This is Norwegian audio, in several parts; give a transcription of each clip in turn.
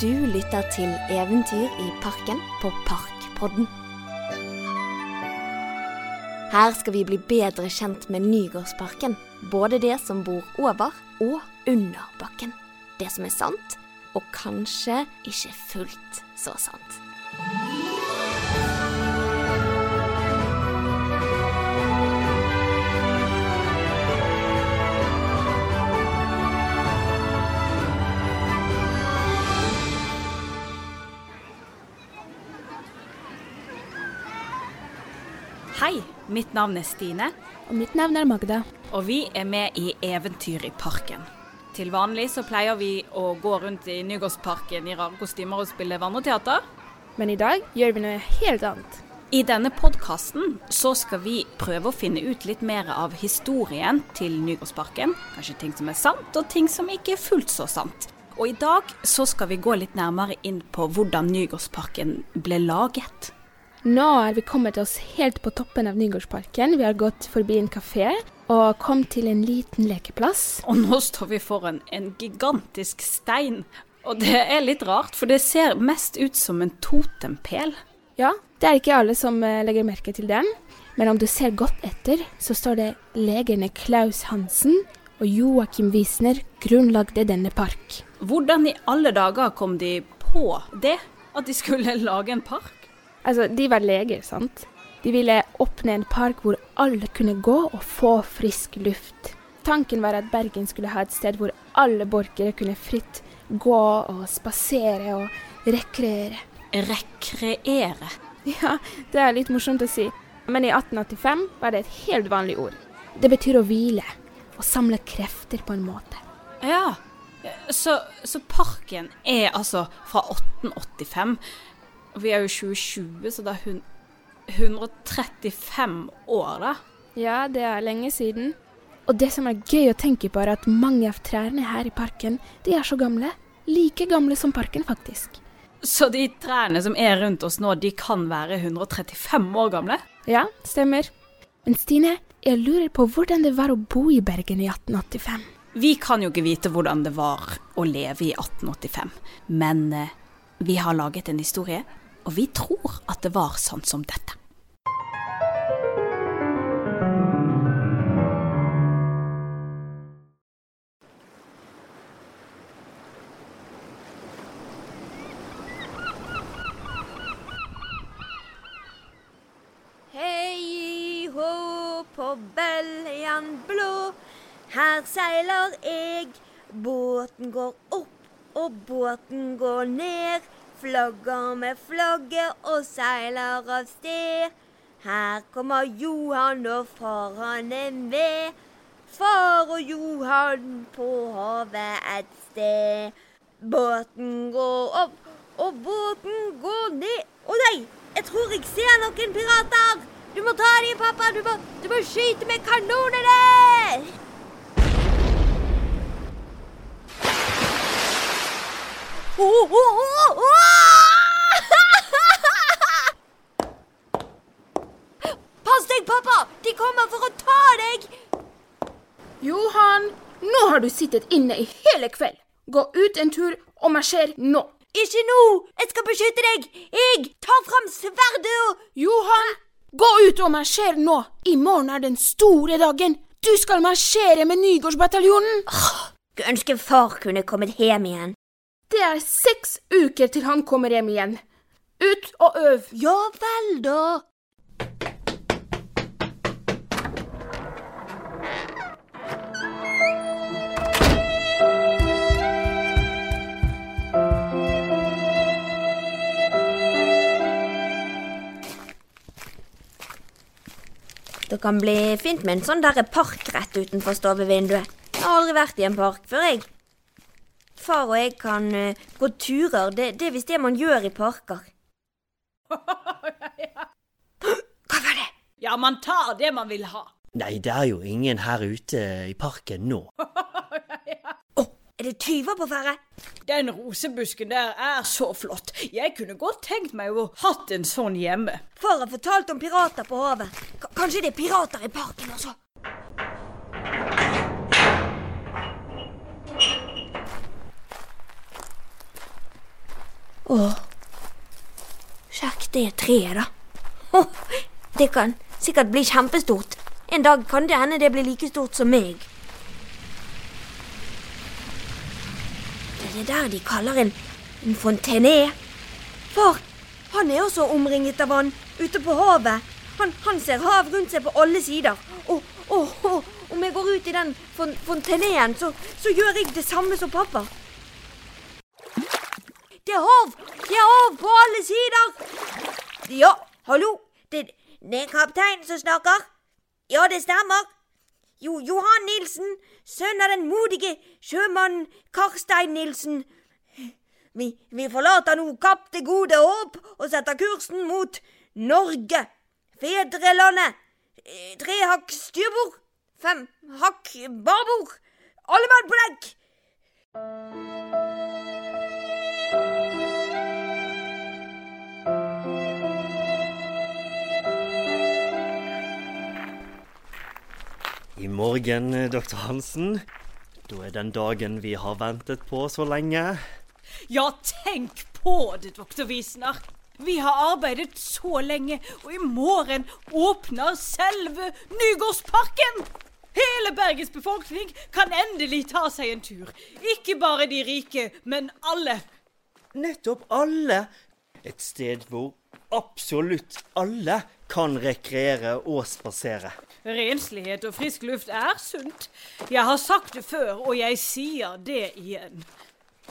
Du lytter til Eventyr i parken på Parkpodden. Her skal vi bli bedre kjent med Nygårdsparken. Både det som bor over og under bakken. Det som er sant, og kanskje ikke fullt så sant. Mitt navn er Stine, Og mitt navn er Magda. og vi er med i Eventyr i parken. Til vanlig så pleier vi å gå rundt i Nygårdsparken i rare kostymer og spille vandreteater. Men i dag gjør vi noe helt annet. I denne podkasten så skal vi prøve å finne ut litt mer av historien til Nygårdsparken. Kanskje ting som er sant, og ting som ikke er fullt så sant. Og i dag så skal vi gå litt nærmere inn på hvordan Nygårdsparken ble laget. Nå er vi kommet oss helt på toppen av Nygårdsparken. Vi har gått forbi en kafé og kom til en liten lekeplass. Og nå står vi foran en gigantisk stein. Og det er litt rart, for det ser mest ut som en totempæl. Ja, det er ikke alle som eh, legger merke til den, men om du ser godt etter, så står det legene Klaus Hansen og Joakim Wiesner grunnlagde denne park. Hvordan i alle dager kom de på det? At de skulle lage en park? Altså, de var leger, sant? De ville åpne en park hvor alle kunne gå og få frisk luft. Tanken var at Bergen skulle ha et sted hvor alle borgere kunne fritt gå og spasere og rekreere. Rekreere. Ja, det er litt morsomt å si, men i 1885 var det et helt vanlig ord. Det betyr å hvile, og samle krefter på en måte. Ja, så, så parken er altså fra 1885. Vi er jo 2020, så det er hun, 135 år, da. Ja, det er lenge siden. Og det som er gøy å tenke på, er at mange av trærne her i parken, de er så gamle. Like gamle som parken, faktisk. Så de trærne som er rundt oss nå, de kan være 135 år gamle? Ja, stemmer. Men Stine, jeg lurer på hvordan det var å bo i Bergen i 1885. Vi kan jo ikke vite hvordan det var å leve i 1885, men eh, vi har laget en historie, og vi tror at det var sånn som dette. Hei hå på bøljan blå, her seiler eg. Båten går opp og båten går ned. Flagger med flagget og seiler av sted. Her kommer Johan og far han er med. Far og Johan på havet et sted. Båten går opp og båten går ned. Å nei, jeg tror jeg ser noen pirater. Du må ta dem, pappa. Du må, du må skyte med kanonene. Oh, oh, oh! Pass deg, pappa! De kommer for å ta deg! Johan, nå har du sittet inne i hele kveld. Gå ut en tur og marsjer nå. Ikke nå! Jeg skal beskytte deg! Jeg tar fram sverdet og Johan, gå ut og marsjer nå. I morgen er den store dagen. Du skal marsjere med Nygårdsbataljonen. Skulle ønske far kunne kommet hjem igjen. Det er seks uker til han kommer hjem igjen. Ut og øv. Ja vel, da. Det kan bli fint med en sånn der park rett utenfor stovevinduet. Jeg har aldri vært i en park før, jeg. Far og jeg kan eh, gå turer. Det, det er visst det man gjør i parker. Hva var det? Ja, man tar det man vil ha. Nei, det er jo ingen her ute i parken nå. Å, er det tyver på ferde? Den rosebusken der er så flott. Jeg kunne godt tenkt meg å hatt en sånn hjemme. Far har fortalt om pirater på havet. K kanskje det er pirater i parken også? Åh. Sjekk det treet, da. Åh, det kan sikkert bli kjempestort. En dag kan det hende det blir like stort som meg. Det er det der de kaller en, en fontene. Far, han er også omringet av vann ute på havet. Han, han ser hav rundt seg på alle sider. Og, og, og om jeg går ut i den fon fonteneen, så, så gjør jeg det samme som pappa. Hav! Det er hav på alle sider! Ja, hallo? Det, det er kapteinen som snakker. Ja, det stemmer. Jo, Johan Nilsen, sønn av den modige sjømannen Karstein Nilsen. Vi, vi forlater nå Kapp det gode håp og setter kursen mot Norge, fedrelandet. Tre hakk styrbord, fem hakk barbord. Alle mann på dekk! I morgen, eh, doktor Hansen. Da er den dagen vi har ventet på så lenge. Ja, tenk på det, doktor Wiesner. Vi har arbeidet så lenge, og i morgen åpner selve Nygårdsparken! Hele Bergens befolkning kan endelig ta seg en tur. Ikke bare de rike, men alle. Nettopp alle. Et sted hvor absolutt alle kan rekreere og spasere. Renslighet og frisk luft er sunt. Jeg har sagt det før, og jeg sier det igjen.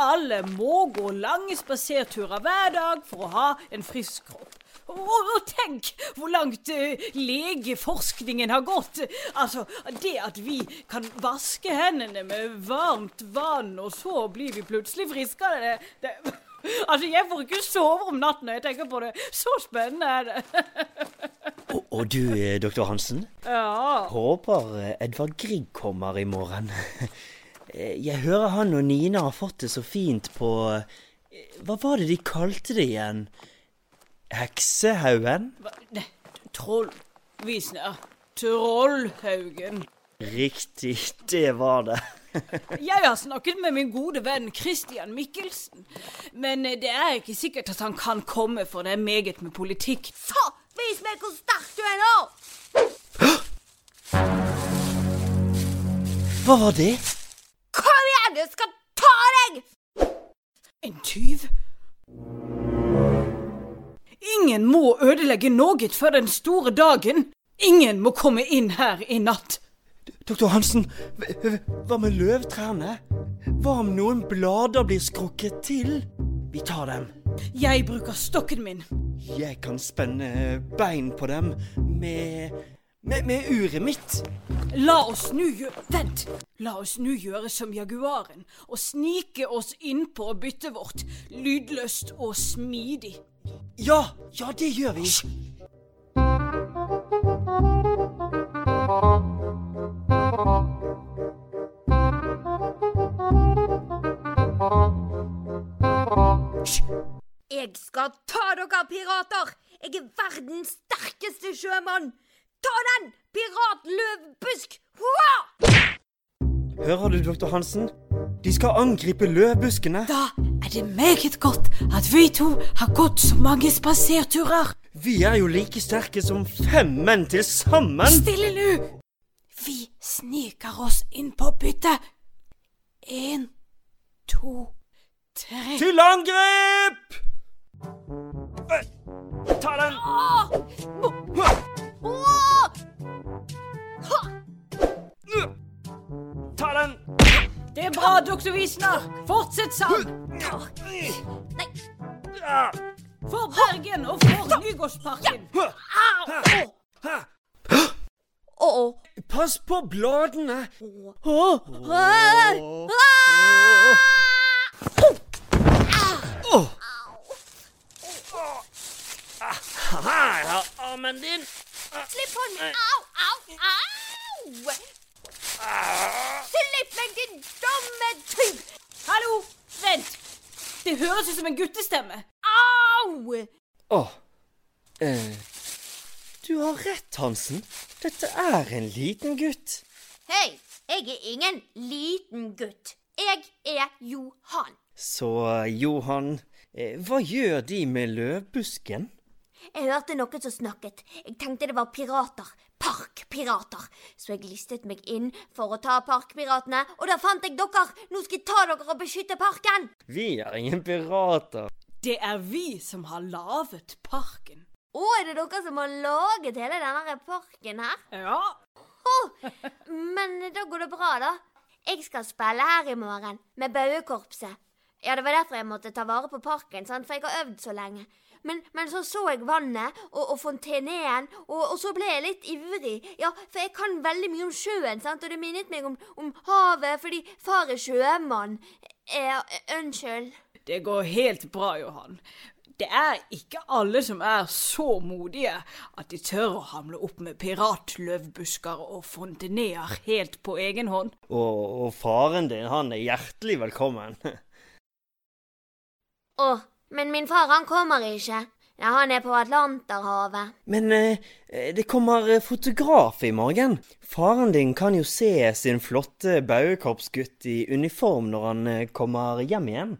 Alle må gå lange spaserturer hver dag for å ha en frisk kropp. Og, og tenk hvor langt uh, legeforskningen har gått. Altså, det at vi kan vaske hendene med varmt vann, og så blir vi plutselig friskere, det, det, Altså, jeg får ikke sove om natten når jeg tenker på det. Så spennende er det. Og, og du, eh, doktor Hansen? Ja. Håper eh, Edvard Grieg kommer i morgen. Eh, Jeg hører han og Nina har fått det så fint på Hva var det de kalte det igjen? Heksehaugen? Hva- ne, Trollvisner. Trollhaugen. Riktig, det var det. Jeg har snakket med min gode venn Christian Mikkelsen, men eh, det er ikke sikkert at han kan komme, for det er meget med politikk. Så, vis meg hvor sterk du er nå! Hva var det? Kom igjen, jeg skal ta deg! En tyv? Ingen må ødelegge noe før den store dagen. Ingen må komme inn her i natt. Doktor Hansen, hva med løvtrærne? Hva om noen blader blir skrukket til? Vi tar dem. Jeg bruker stokken min. Jeg kan spenne bein på dem med med, med uret mitt. La oss nå gjøre Vent! La oss nå gjøre som jaguaren og snike oss inn på byttet vårt, lydløst og smidig. Ja, ja, det gjør vi. Jeg skal ta dere, pirater! Jeg er verdens sterkeste sjømann! Ta den, piratløvbusk! Hurra! Hører du, doktor Hansen? De skal angripe løvbuskene. Da er det meget godt at vi to har gått så mange spaserturer. Vi er jo like sterke som fem menn til sammen. Stille nå! Vi sniker oss inn på byttet. En, to, tre Til angrep! Ta den! Ta den! Det er bra, doktor Wiesner. Fortsett sånn. For Bergen og for Nygårdsparken. Å. Pass på bladene! Her er armen din. Slipp hånden! Au, au, au! Slipp meg, din dumme tyv! Hallo, vent. Det høres ut som en guttestemme. Au! Å. Eh, du har rett, Hansen. Dette er en liten gutt. Hei, jeg er ingen liten gutt. Jeg er Johan. Så Johan, Hva gjør de med løvbusken? Jeg hørte noen som snakket. Jeg tenkte det var pirater. Parkpirater. Så jeg listet meg inn for å ta parkpiratene, og da fant jeg dere! Nå skal jeg ta dere og beskytte parken! Vi er ingen pirater. Det er vi som har laget parken. Å, er det dere som har laget hele denne parken her? Ja. Men da går det bra, da. Jeg skal spille her i morgen, med Bauekorpset. Ja, det var derfor jeg måtte ta vare på parken, sant? for jeg har øvd så lenge. Men, men så så jeg vannet og, og fonteneen, og, og så ble jeg litt ivrig. Ja, for jeg kan veldig mye om sjøen, sant? og det minnet meg om, om havet fordi far er sjømann. Eh, Unnskyld. Det går helt bra, Johan. Det er ikke alle som er så modige at de tør å hamle opp med piratløvbusker og fonteneer helt på egen hånd. Og, og faren din, han er hjertelig velkommen. Å, men min far han kommer ikke. Ja, han er på Atlanterhavet. Men eh, det kommer eh, fotograf i morgen. Faren din kan jo se sin flotte baugekorpsgutt i uniform når han eh, kommer hjem igjen.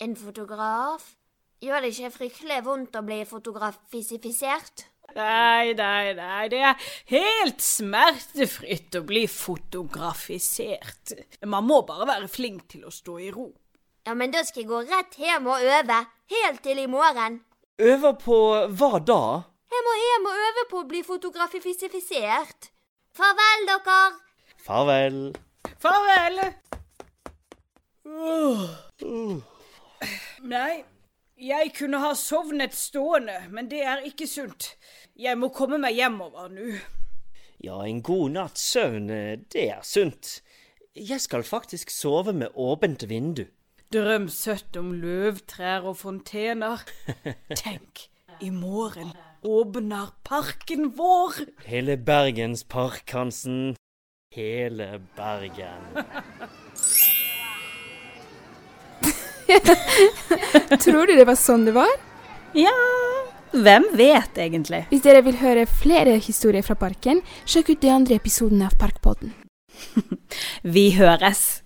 En fotograf? Gjør det ikke fryktelig vondt å bli fotografisifisert? Nei, nei, nei, det er helt smertefritt å bli fotografisert. Man må bare være flink til å stå i ro. Ja, men da skal jeg gå rett hjem og øve. Helt til i morgen. Øve på hva da? Jeg må hjem og øve på å bli fotografifisert. Farvel, dere. Farvel. Farvel! Nei, jeg kunne ha sovnet stående, men det er ikke sunt. Jeg må komme meg hjemover nå. Ja, en god natts søvn, eh, det er sunt. Jeg skal faktisk sove med åpent vindu. Drøm søtt om løvtrær og fontener. Tenk, i morgen åpner parken vår. Hele Bergens park, Hansen. Hele Bergen. Tror du det var sånn det var? Ja, hvem vet egentlig? Hvis dere vil høre flere historier fra parken, sjekk ut de andre episodene av Parkpodden. Vi høres.